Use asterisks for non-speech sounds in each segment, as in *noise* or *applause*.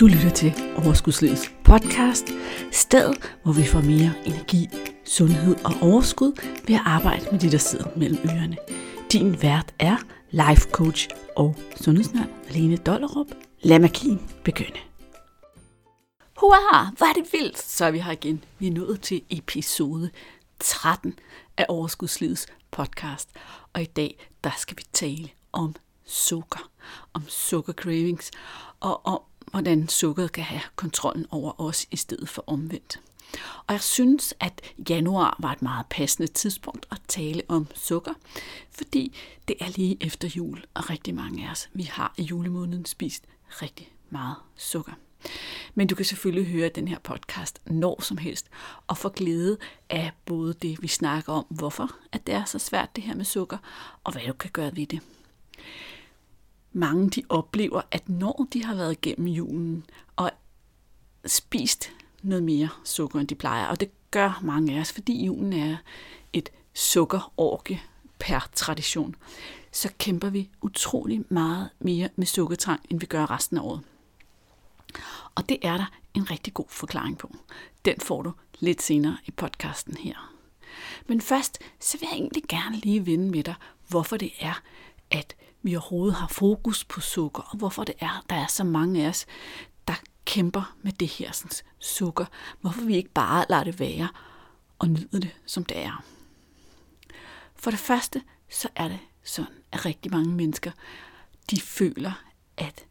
Du lytter til Overskudslivets podcast, stedet hvor vi får mere energi, sundhed og overskud ved at arbejde med de, der sidder mellem ørerne. Din vært er life coach og sundhedsnørd Lene Dollerup. Lad magien begynde. Hurra, hvor er det vildt, så er vi her igen. Vi er nået til episode 13 af Overskudslivets podcast. Og i dag, der skal vi tale om sukker, om sukker cravings og om hvordan sukkeret kan have kontrollen over os i stedet for omvendt. Og jeg synes, at januar var et meget passende tidspunkt at tale om sukker, fordi det er lige efter jul, og rigtig mange af os, vi har i julemåneden spist rigtig meget sukker. Men du kan selvfølgelig høre den her podcast når som helst, og få glæde af både det, vi snakker om, hvorfor at det er så svært det her med sukker, og hvad du kan gøre ved det mange de oplever, at når de har været igennem julen og spist noget mere sukker, end de plejer, og det gør mange af os, fordi julen er et sukkerorke per tradition, så kæmper vi utrolig meget mere med sukkertrang, end vi gør resten af året. Og det er der en rigtig god forklaring på. Den får du lidt senere i podcasten her. Men først, så vil jeg egentlig gerne lige vende med dig, hvorfor det er, at vi overhovedet har fokus på sukker, og hvorfor det er, der er så mange af os, der kæmper med det her sådan, sukker. Hvorfor vi ikke bare lader det være og nyder det, som det er. For det første, så er det sådan, at rigtig mange mennesker, de føler, at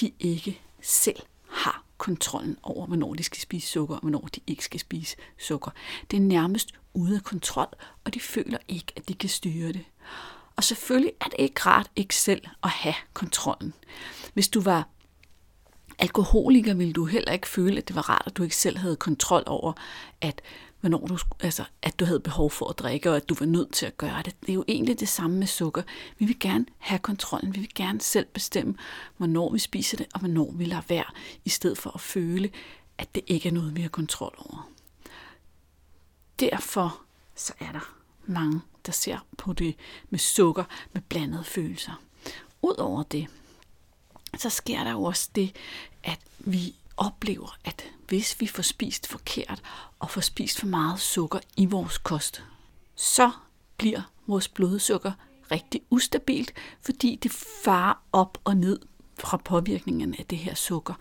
de ikke selv har kontrollen over, hvornår de skal spise sukker, og hvornår de ikke skal spise sukker. Det er nærmest ude af kontrol, og de føler ikke, at de kan styre det. Og selvfølgelig er det ikke rart ikke selv at have kontrollen. Hvis du var alkoholiker, ville du heller ikke føle, at det var rart, at du ikke selv havde kontrol over, at hvornår du, altså, at du havde behov for at drikke, og at du var nødt til at gøre det. Det er jo egentlig det samme med sukker. Vi vil gerne have kontrollen. Vi vil gerne selv bestemme, hvornår vi spiser det, og hvornår vi lader være, i stedet for at føle, at det ikke er noget, vi har kontrol over. Derfor så er der mange, der ser på det med sukker med blandede følelser. Udover det, så sker der jo også det, at vi oplever, at hvis vi får spist forkert og får spist for meget sukker i vores kost, så bliver vores blodsukker rigtig ustabilt, fordi det farer op og ned fra påvirkningen af det her sukker.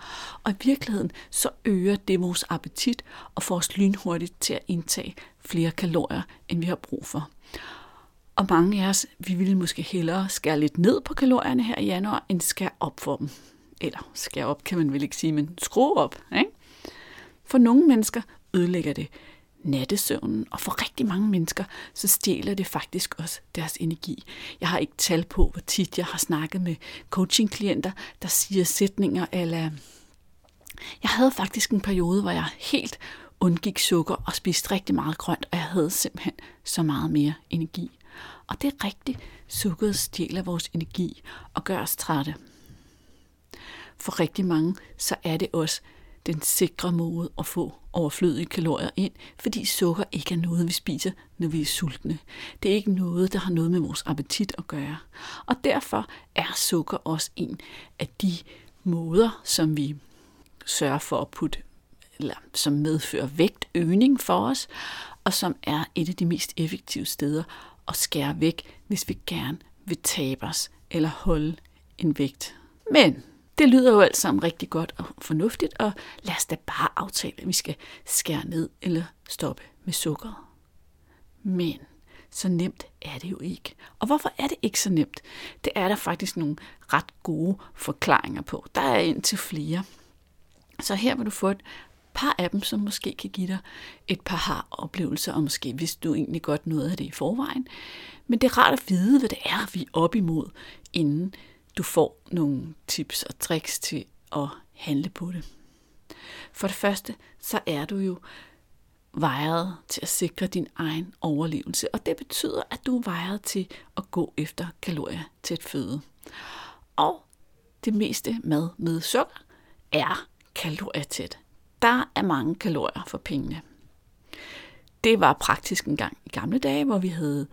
Og i virkeligheden så øger det vores appetit og får os lynhurtigt til at indtage flere kalorier, end vi har brug for. Og mange af os, vi ville måske hellere skære lidt ned på kalorierne her i januar, end skære op for dem. Eller skære op, kan man vel ikke sige, men skrue op. Ikke? For nogle mennesker ødelægger det nattesøvnen, og for rigtig mange mennesker, så stjæler det faktisk også deres energi. Jeg har ikke tal på, hvor tit jeg har snakket med coachingklienter, der siger sætninger eller jeg havde faktisk en periode, hvor jeg helt undgik sukker og spiste rigtig meget grønt, og jeg havde simpelthen så meget mere energi. Og det er rigtigt, sukkeret stjæler vores energi og gør os trætte. For rigtig mange, så er det også den sikre måde at få overflødige kalorier ind, fordi sukker ikke er noget, vi spiser, når vi er sultne. Det er ikke noget, der har noget med vores appetit at gøre. Og derfor er sukker også en af de måder, som vi sørger for at putte, eller som medfører vægtøgning for os, og som er et af de mest effektive steder at skære væk, hvis vi gerne vil tabe os eller holde en vægt. Men det lyder jo alt sammen rigtig godt og fornuftigt, og lad os da bare aftale, at vi skal skære ned eller stoppe med sukkeret. Men så nemt er det jo ikke. Og hvorfor er det ikke så nemt? Det er der faktisk nogle ret gode forklaringer på. Der er en til flere. Så her vil du få et par af dem, som måske kan give dig et par har-oplevelser, og måske hvis du egentlig godt noget af det i forvejen. Men det er rart at vide, hvad det er, vi er op imod, inden du får nogle tips og tricks til at handle på det. For det første, så er du jo vejret til at sikre din egen overlevelse, og det betyder, at du er vejret til at gå efter kalorier til et føde. Og det meste mad med sukker er kalorietæt. Der er mange kalorier for pengene. Det var praktisk en gang i gamle dage, hvor vi havde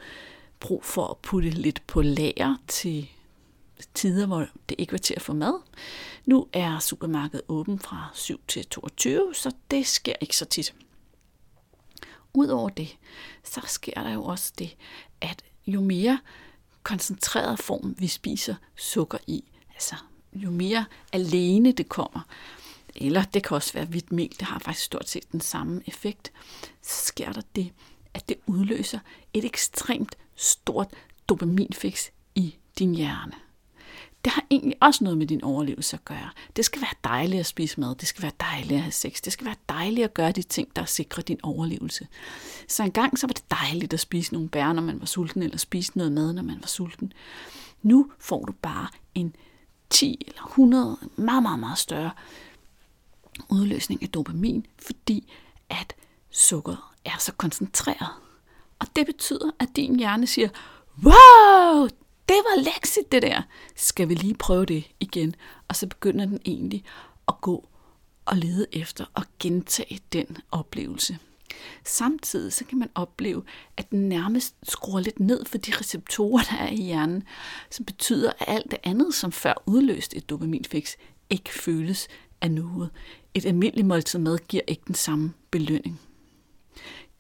brug for at putte lidt på lager til tider, hvor det ikke var til at få mad. Nu er supermarkedet åben fra 7 til 22, så det sker ikke så tit. Udover det, så sker der jo også det, at jo mere koncentreret form vi spiser sukker i, altså jo mere alene det kommer, eller det kan også være hvidt mel, det har faktisk stort set den samme effekt, så sker der det, at det udløser et ekstremt stort dopaminfix i din hjerne. Det har egentlig også noget med din overlevelse at gøre. Det skal være dejligt at spise mad, det skal være dejligt at have sex, det skal være dejligt at gøre de ting, der sikrer din overlevelse. Så engang så var det dejligt at spise nogle bær, når man var sulten, eller spise noget mad, når man var sulten. Nu får du bare en 10 eller 100, meget, meget, meget større udløsning af dopamin, fordi at sukkeret er så koncentreret. Og det betyder, at din hjerne siger, wow, det var lækset det der. Skal vi lige prøve det igen? Og så begynder den egentlig at gå og lede efter og gentage den oplevelse. Samtidig så kan man opleve, at den nærmest skruer lidt ned for de receptorer, der er i hjernen, som betyder, at alt det andet, som før udløste et dopaminfix, ikke føles af noget. Et almindeligt måltid mad giver ikke den samme belønning.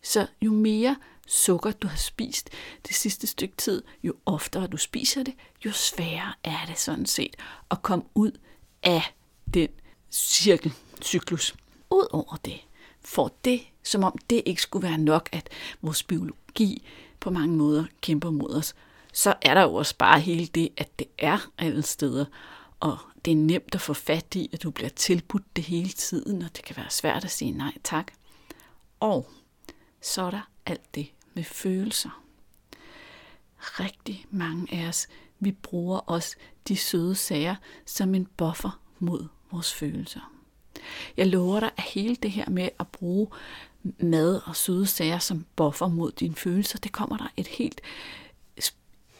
Så jo mere sukker du har spist det sidste stykke tid, jo oftere du spiser det, jo sværere er det sådan set at komme ud af den cirkelcyklus. Udover det får det, som om det ikke skulle være nok, at vores biologi på mange måder kæmper mod os, så er der jo også bare hele det, at det er alle steder, og det er nemt at få fat i, at du bliver tilbudt det hele tiden, og det kan være svært at sige nej tak. Og så er der alt det med følelser. Rigtig mange af os, vi bruger også de søde sager som en buffer mod vores følelser. Jeg lover dig, at hele det her med at bruge mad og søde sager som buffer mod dine følelser, det kommer der et helt,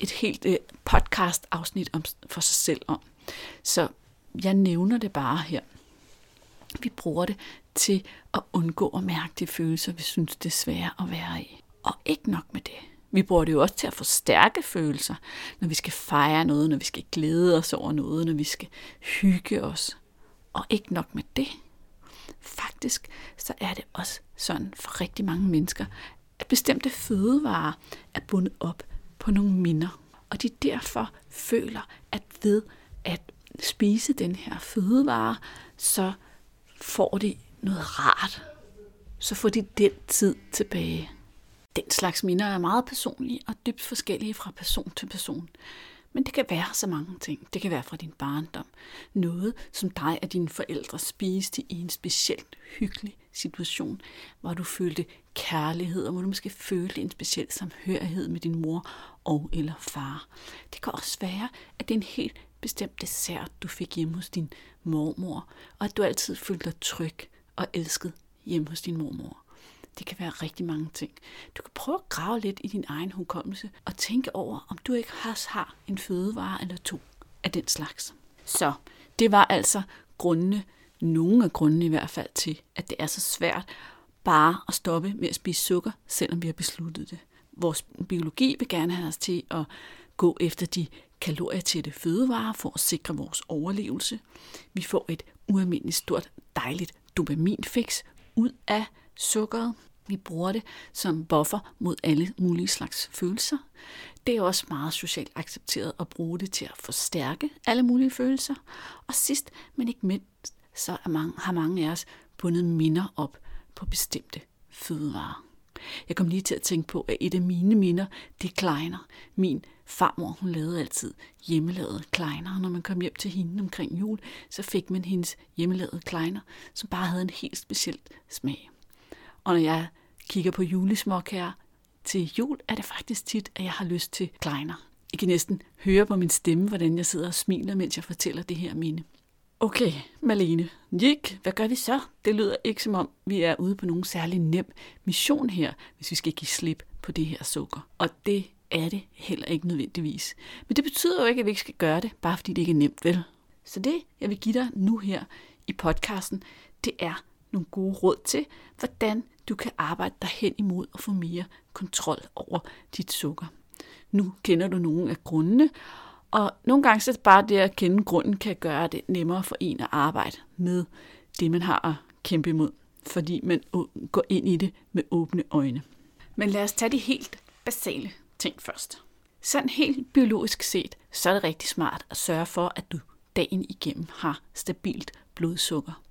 et helt øh, podcast afsnit om, for sig selv om. Så jeg nævner det bare her. Vi bruger det til at undgå at mærke de følelser, vi synes, det er svære at være i. Og ikke nok med det. Vi bruger det jo også til at forstærke følelser, når vi skal fejre noget, når vi skal glæde os over noget, når vi skal hygge os. Og ikke nok med det. Faktisk så er det også sådan for rigtig mange mennesker, at bestemte fødevarer er bundet op på nogle minder. Og de derfor føler, at ved at spise den her fødevare, så får de noget rart. Så får de den tid tilbage. Den slags minder er meget personlige og dybt forskellige fra person til person. Men det kan være så mange ting. Det kan være fra din barndom. Noget, som dig og dine forældre spiste i en specielt hyggelig situation, hvor du følte kærlighed, og hvor du måske følte en speciel samhørighed med din mor og eller far. Det kan også være, at det er en helt bestemt dessert, du fik hjemme hos din mormor, og at du altid følte dig tryg og elsket hjemme hos din mormor. Det kan være rigtig mange ting. Du kan prøve at grave lidt i din egen hukommelse og tænke over, om du ikke også har en fødevare eller to af den slags. Så det var altså grundene, nogle af grundene i hvert fald til, at det er så svært bare at stoppe med at spise sukker, selvom vi har besluttet det. Vores biologi vil gerne have os til at gå efter de kalorietætte fødevarer for at sikre vores overlevelse. Vi får et ualmindeligt stort, dejligt dopaminfix ud af sukkeret. Vi bruger det som buffer mod alle mulige slags følelser. Det er også meget socialt accepteret at bruge det til at forstærke alle mulige følelser. Og sidst, men ikke mindst, så er mange, har mange af os bundet minder op på bestemte fødevarer. Jeg kom lige til at tænke på, at et af mine minder, det er kleiner. Min farmor, hun lavede altid hjemmelavede kleiner, når man kom hjem til hende omkring jul, så fik man hendes hjemmelavede kleiner, som bare havde en helt speciel smag. Og når jeg kigger på julesmåkager til jul, er det faktisk tit, at jeg har lyst til kleiner. I kan næsten høre på min stemme, hvordan jeg sidder og smiler, mens jeg fortæller det her minde. Okay, Malene. Jik, hvad gør vi så? Det lyder ikke som om, vi er ude på nogen særlig nem mission her, hvis vi skal give slip på det her sukker. Og det er det heller ikke nødvendigvis. Men det betyder jo ikke, at vi ikke skal gøre det, bare fordi det ikke er nemt, vel? Så det, jeg vil give dig nu her i podcasten, det er nogle gode råd til, hvordan du kan arbejde dig hen imod at få mere kontrol over dit sukker. Nu kender du nogle af grundene, Og nogle gange så bare det at kende grunden kan gøre det nemmere for en at arbejde med det, man har at kæmpe imod, fordi man går ind i det med åbne øjne. Men lad os tage de helt basale ting først. Sådan helt biologisk set, så er det rigtig smart at sørge for, at du dagen igennem har stabilt blodsukker.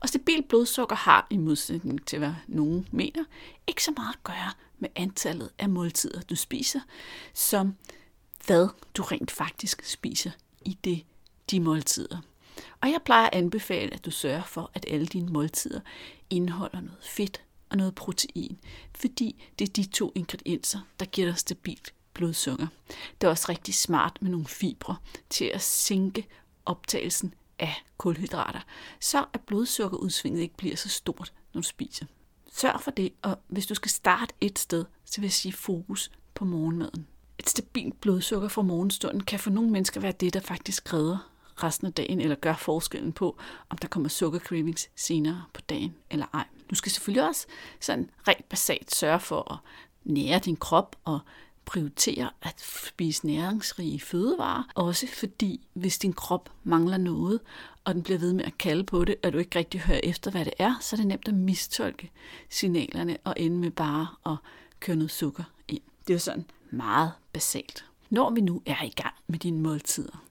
Og stabilt blodsukker har, i modsætning til hvad nogen mener, ikke så meget at gøre med antallet af måltider, du spiser, som hvad du rent faktisk spiser i det, de måltider. Og jeg plejer at anbefale, at du sørger for, at alle dine måltider indeholder noget fedt og noget protein, fordi det er de to ingredienser, der giver dig stabilt blodsukker. Det er også rigtig smart med nogle fibre til at sænke optagelsen af kulhydrater, så at blodsukkerudsvinget ikke bliver så stort, når du spiser. Sørg for det, og hvis du skal starte et sted, så vil jeg sige fokus på morgenmaden. Et stabilt blodsukker fra morgenstunden kan for nogle mennesker være det, der faktisk redder resten af dagen, eller gør forskellen på, om der kommer sukkercravings senere på dagen eller ej. Du skal selvfølgelig også sådan rent basalt sørge for at nære din krop og prioritere at spise næringsrige fødevarer, også fordi hvis din krop mangler noget, og den bliver ved med at kalde på det, og du ikke rigtig hører efter, hvad det er, så er det nemt at mistolke signalerne og ende med bare at køre noget sukker ind. Det er jo sådan meget basalt. Når vi nu er i gang med dine måltider,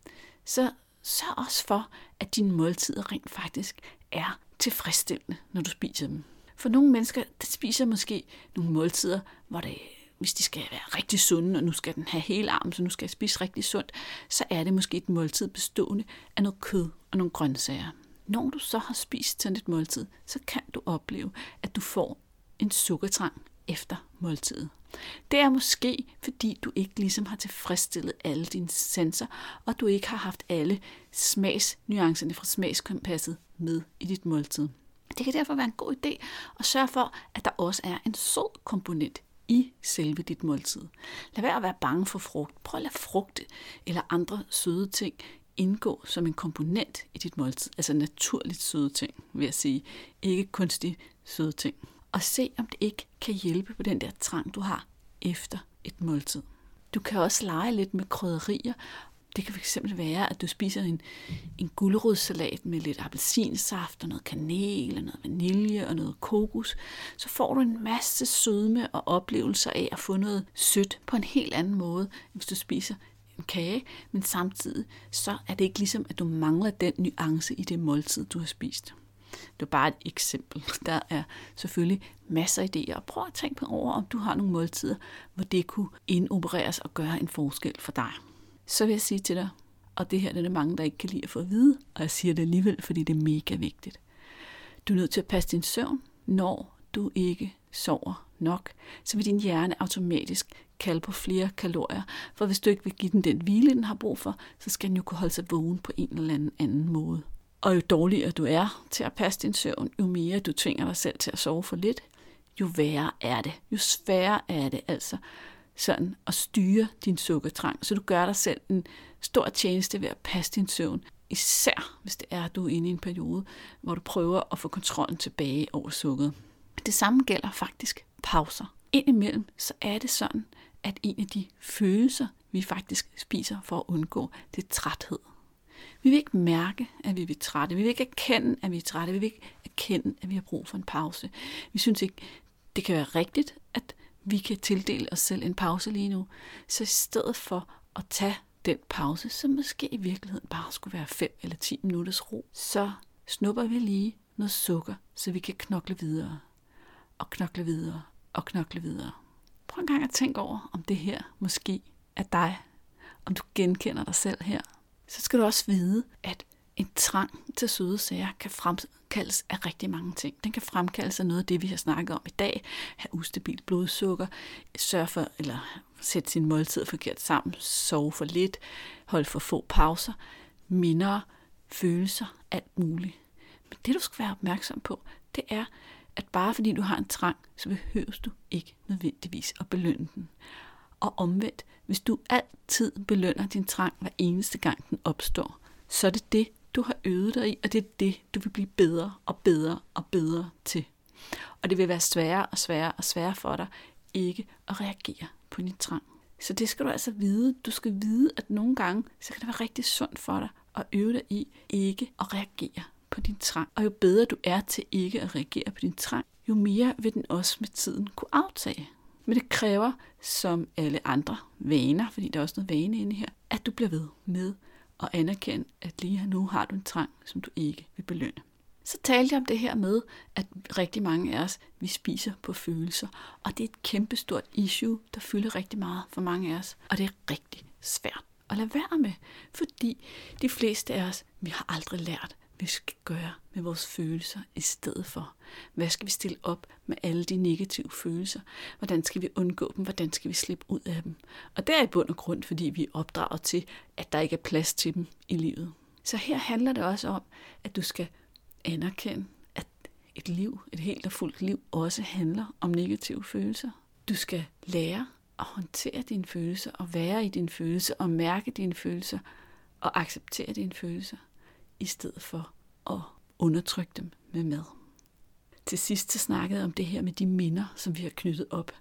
så sørg også for, at dine måltider rent faktisk er tilfredsstillende, når du spiser dem. For nogle mennesker, der spiser måske nogle måltider, hvor det hvis de skal være rigtig sunde, og nu skal den have hele armen, så nu skal jeg spise rigtig sundt, så er det måske et måltid bestående af noget kød og nogle grøntsager. Når du så har spist sådan et måltid, så kan du opleve, at du får en sukkertrang efter måltidet. Det er måske, fordi du ikke ligesom har tilfredsstillet alle dine sanser, og du ikke har haft alle smagsnuancerne fra smagskompasset med i dit måltid. Det kan derfor være en god idé at sørge for, at der også er en sød komponent i selve dit måltid. Lad være at være bange for frugt. Prøv at lade frugt eller andre søde ting indgå som en komponent i dit måltid. Altså naturligt søde ting, vil jeg sige. Ikke kunstige søde ting. Og se, om det ikke kan hjælpe på den der trang, du har efter et måltid. Du kan også lege lidt med krydderier det kan fx være, at du spiser en, en gulerodssalat med lidt appelsinsaft og noget kanel og noget vanilje og noget kokos. Så får du en masse sødme og oplevelser af at få noget sødt på en helt anden måde, end hvis du spiser en kage, men samtidig så er det ikke ligesom, at du mangler den nuance i det måltid, du har spist. Det er bare et eksempel. Der er selvfølgelig masser af idéer. Prøv at tænke på over, om du har nogle måltider, hvor det kunne indopereres og gøre en forskel for dig så vil jeg sige til dig, og det her det er der mange, der ikke kan lide at få at vide, og jeg siger det alligevel, fordi det er mega vigtigt. Du er nødt til at passe din søvn, når du ikke sover nok, så vil din hjerne automatisk kalde på flere kalorier, for hvis du ikke vil give den den hvile, den har brug for, så skal den jo kunne holde sig vågen på en eller anden anden måde. Og jo dårligere du er til at passe din søvn, jo mere du tvinger dig selv til at sove for lidt, jo værre er det. Jo sværere er det altså sådan at styre din sukkertrang, så du gør dig selv en stor tjeneste ved at passe din søvn, især hvis det er, at du er inde i en periode, hvor du prøver at få kontrollen tilbage over sukkeret. Det samme gælder faktisk pauser. Indimellem så er det sådan, at en af de følelser, vi faktisk spiser for at undgå, det er træthed. Vi vil ikke mærke, at vi er trætte. Vi vil ikke erkende, at vi er trætte. Vi vil ikke erkende, at vi har brug for en pause. Vi synes ikke, det kan være rigtigt, at vi kan tildele os selv en pause lige nu. Så i stedet for at tage den pause, som måske i virkeligheden bare skulle være 5 eller 10 minutters ro, så snupper vi lige noget sukker, så vi kan knokle videre, og knokle videre, og knokle videre. Prøv en gang at tænke over, om det her måske er dig, om du genkender dig selv her. Så skal du også vide, at en trang til søde sager kan fremkaldes af rigtig mange ting. Den kan fremkaldes af noget af det, vi har snakket om i dag. Have ustabilt blodsukker, sørge for, eller sætte sin måltid forkert sammen, sove for lidt, holde for få pauser, minder, følelser, alt muligt. Men det, du skal være opmærksom på, det er, at bare fordi du har en trang, så behøver du ikke nødvendigvis at belønne den. Og omvendt, hvis du altid belønner din trang hver eneste gang den opstår, så er det det, du har øvet dig i, og det er det, du vil blive bedre og bedre og bedre til. Og det vil være sværere og sværere og sværere for dig ikke at reagere på din trang. Så det skal du altså vide. Du skal vide, at nogle gange, så kan det være rigtig sundt for dig at øve dig i ikke at reagere på din trang. Og jo bedre du er til ikke at reagere på din trang, jo mere vil den også med tiden kunne aftage. Men det kræver, som alle andre vaner, fordi der er også noget vane inde her, at du bliver ved med og anerkend, at lige nu har du en trang, som du ikke vil belønne. Så talte jeg om det her med, at rigtig mange af os, vi spiser på følelser. Og det er et kæmpestort issue, der fylder rigtig meget for mange af os. Og det er rigtig svært at lade være med, fordi de fleste af os, vi har aldrig lært, vi skal gøre med vores følelser i stedet for. Hvad skal vi stille op med alle de negative følelser? Hvordan skal vi undgå dem? Hvordan skal vi slippe ud af dem? Og det er i bund og grund, fordi vi er opdraget til, at der ikke er plads til dem i livet. Så her handler det også om, at du skal anerkende, at et liv, et helt og fuldt liv, også handler om negative følelser. Du skal lære at håndtere dine følelser, og være i dine følelser, og mærke dine følelser, og acceptere dine følelser i stedet for at undertrykke dem med mad. Til sidst så snakkede jeg om det her med de minder, som vi har knyttet op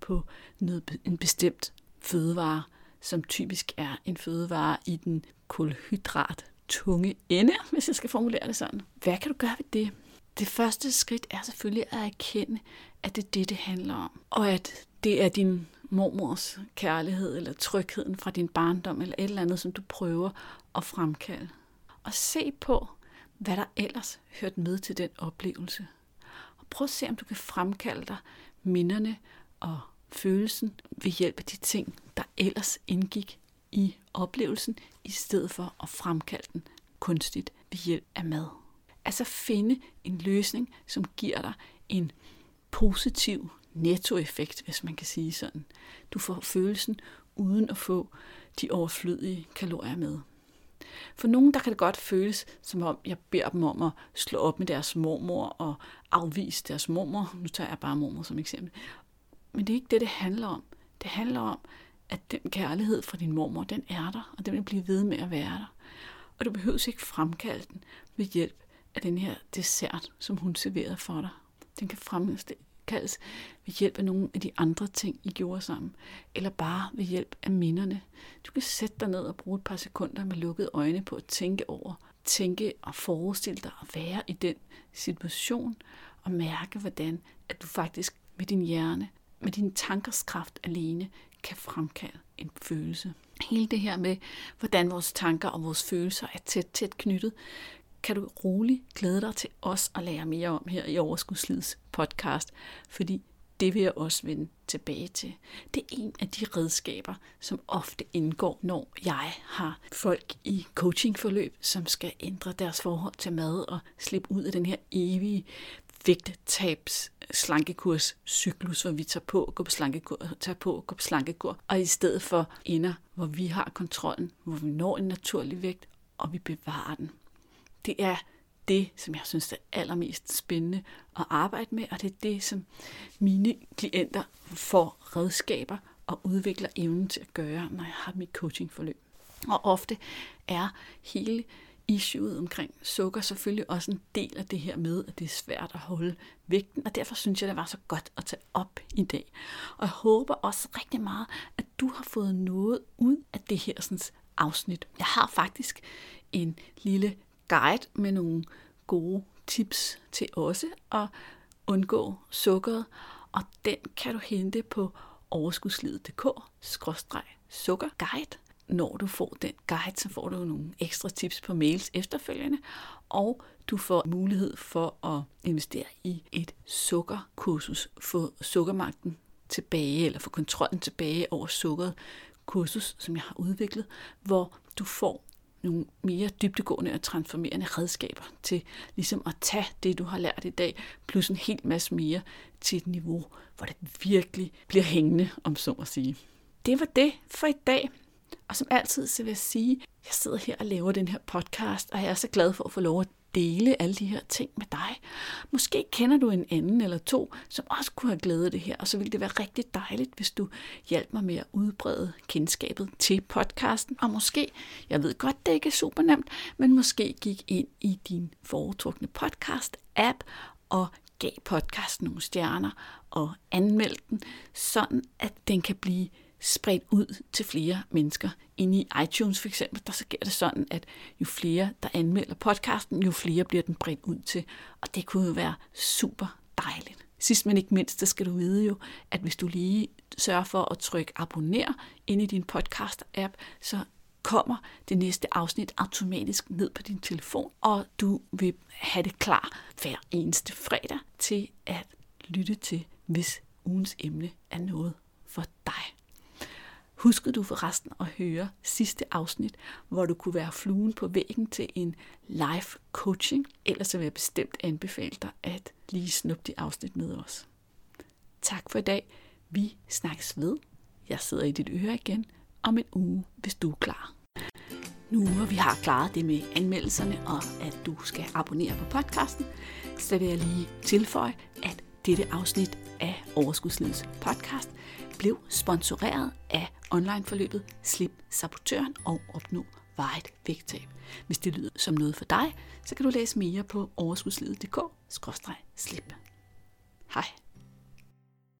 på noget, en bestemt fødevare, som typisk er en fødevare i den kulhydrat tunge ende, *laughs* hvis jeg skal formulere det sådan. Hvad kan du gøre ved det? Det første skridt er selvfølgelig at erkende, at det er det, det handler om. Og at det er din mormors kærlighed eller trygheden fra din barndom eller et eller andet, som du prøver at fremkalde og se på, hvad der ellers hørte med til den oplevelse. Og prøv at se, om du kan fremkalde dig minderne og følelsen ved hjælp af de ting, der ellers indgik i oplevelsen, i stedet for at fremkalde den kunstigt ved hjælp af mad. Altså finde en løsning, som giver dig en positiv nettoeffekt, hvis man kan sige sådan. Du får følelsen uden at få de overflødige kalorier med. For nogen, der kan det godt føles, som om jeg beder dem om at slå op med deres mormor og afvise deres mormor. Nu tager jeg bare mormor som eksempel. Men det er ikke det, det handler om. Det handler om, at den kærlighed fra din mormor, den er der, og den vil blive ved med at være der. Og du behøver ikke fremkalde den ved hjælp af den her dessert, som hun serverede for dig. Den kan opkaldes ved hjælp af nogle af de andre ting, I gjorde sammen, eller bare ved hjælp af minderne. Du kan sætte dig ned og bruge et par sekunder med lukkede øjne på at tænke over, tænke og forestille dig at være i den situation, og mærke, hvordan at du faktisk med din hjerne, med din tankers kraft alene, kan fremkalde en følelse. Hele det her med, hvordan vores tanker og vores følelser er tæt, tæt knyttet, kan du roligt glæde dig til os at lære mere om her i Overskudslivets podcast, fordi det vil jeg også vende tilbage til. Det er en af de redskaber, som ofte indgår, når jeg har folk i coachingforløb, som skal ændre deres forhold til mad og slippe ud af den her evige vægttabs slankekurs cyklus, hvor vi tager på, går på slankekur, tager på, går på slankekur, og i stedet for ender, hvor vi har kontrollen, hvor vi når en naturlig vægt, og vi bevarer den. Det er det, som jeg synes er allermest spændende at arbejde med, og det er det, som mine klienter får redskaber og udvikler evnen til at gøre, når jeg har mit coachingforløb. Og ofte er hele issueet omkring sukker selvfølgelig også en del af det her med, at det er svært at holde vægten, og derfor synes jeg, det var så godt at tage op i dag. Og jeg håber også rigtig meget, at du har fået noget ud af det her sådan, afsnit. Jeg har faktisk en lille guide med nogle gode tips til også at undgå sukkeret, og den kan du hente på overskudslivet.dk-sukkerguide. Når du får den guide, så får du nogle ekstra tips på mails efterfølgende, og du får mulighed for at investere i et sukkerkursus, få sukkermagten tilbage, eller få kontrollen tilbage over sukkeret kursus, som jeg har udviklet, hvor du får nogle mere dybtegående og transformerende redskaber til ligesom at tage det, du har lært i dag, plus en hel masse mere til et niveau, hvor det virkelig bliver hængende, om så at sige. Det var det for i dag. Og som altid så vil jeg sige, at jeg sidder her og laver den her podcast, og jeg er så glad for at få lov at dele alle de her ting med dig. Måske kender du en anden eller to, som også kunne have glæde af det her, og så ville det være rigtig dejligt, hvis du hjalp mig med at udbrede kendskabet til podcasten, og måske, jeg ved godt, det ikke er super nemt, men måske gik ind i din foretrukne podcast-app og gav podcasten nogle stjerner og anmeldte den, sådan at den kan blive spredt ud til flere mennesker. Inde i iTunes for eksempel, der så sker det sådan, at jo flere, der anmelder podcasten, jo flere bliver den bredt ud til. Og det kunne jo være super dejligt. Sidst men ikke mindst, så skal du vide jo, at hvis du lige sørger for at trykke abonner ind i din podcast-app, så kommer det næste afsnit automatisk ned på din telefon, og du vil have det klar hver eneste fredag til at lytte til, hvis ugens emne er noget for dig. Huskede du forresten at høre sidste afsnit, hvor du kunne være fluen på væggen til en live coaching? Ellers vil jeg bestemt anbefale dig at lige snuppe de afsnit med os. Tak for i dag. Vi snakkes ved. Jeg sidder i dit øre igen om en uge, hvis du er klar. Nu hvor vi har klaret det med anmeldelserne og at du skal abonnere på podcasten, så vil jeg lige tilføje, at dette afsnit af Overskudslivets podcast blev sponsoreret af onlineforløbet Slip Sabotøren og Opnå Vejet Vægttab. Hvis det lyder som noget for dig, så kan du læse mere på overskudslivet.dk-slip. Hej.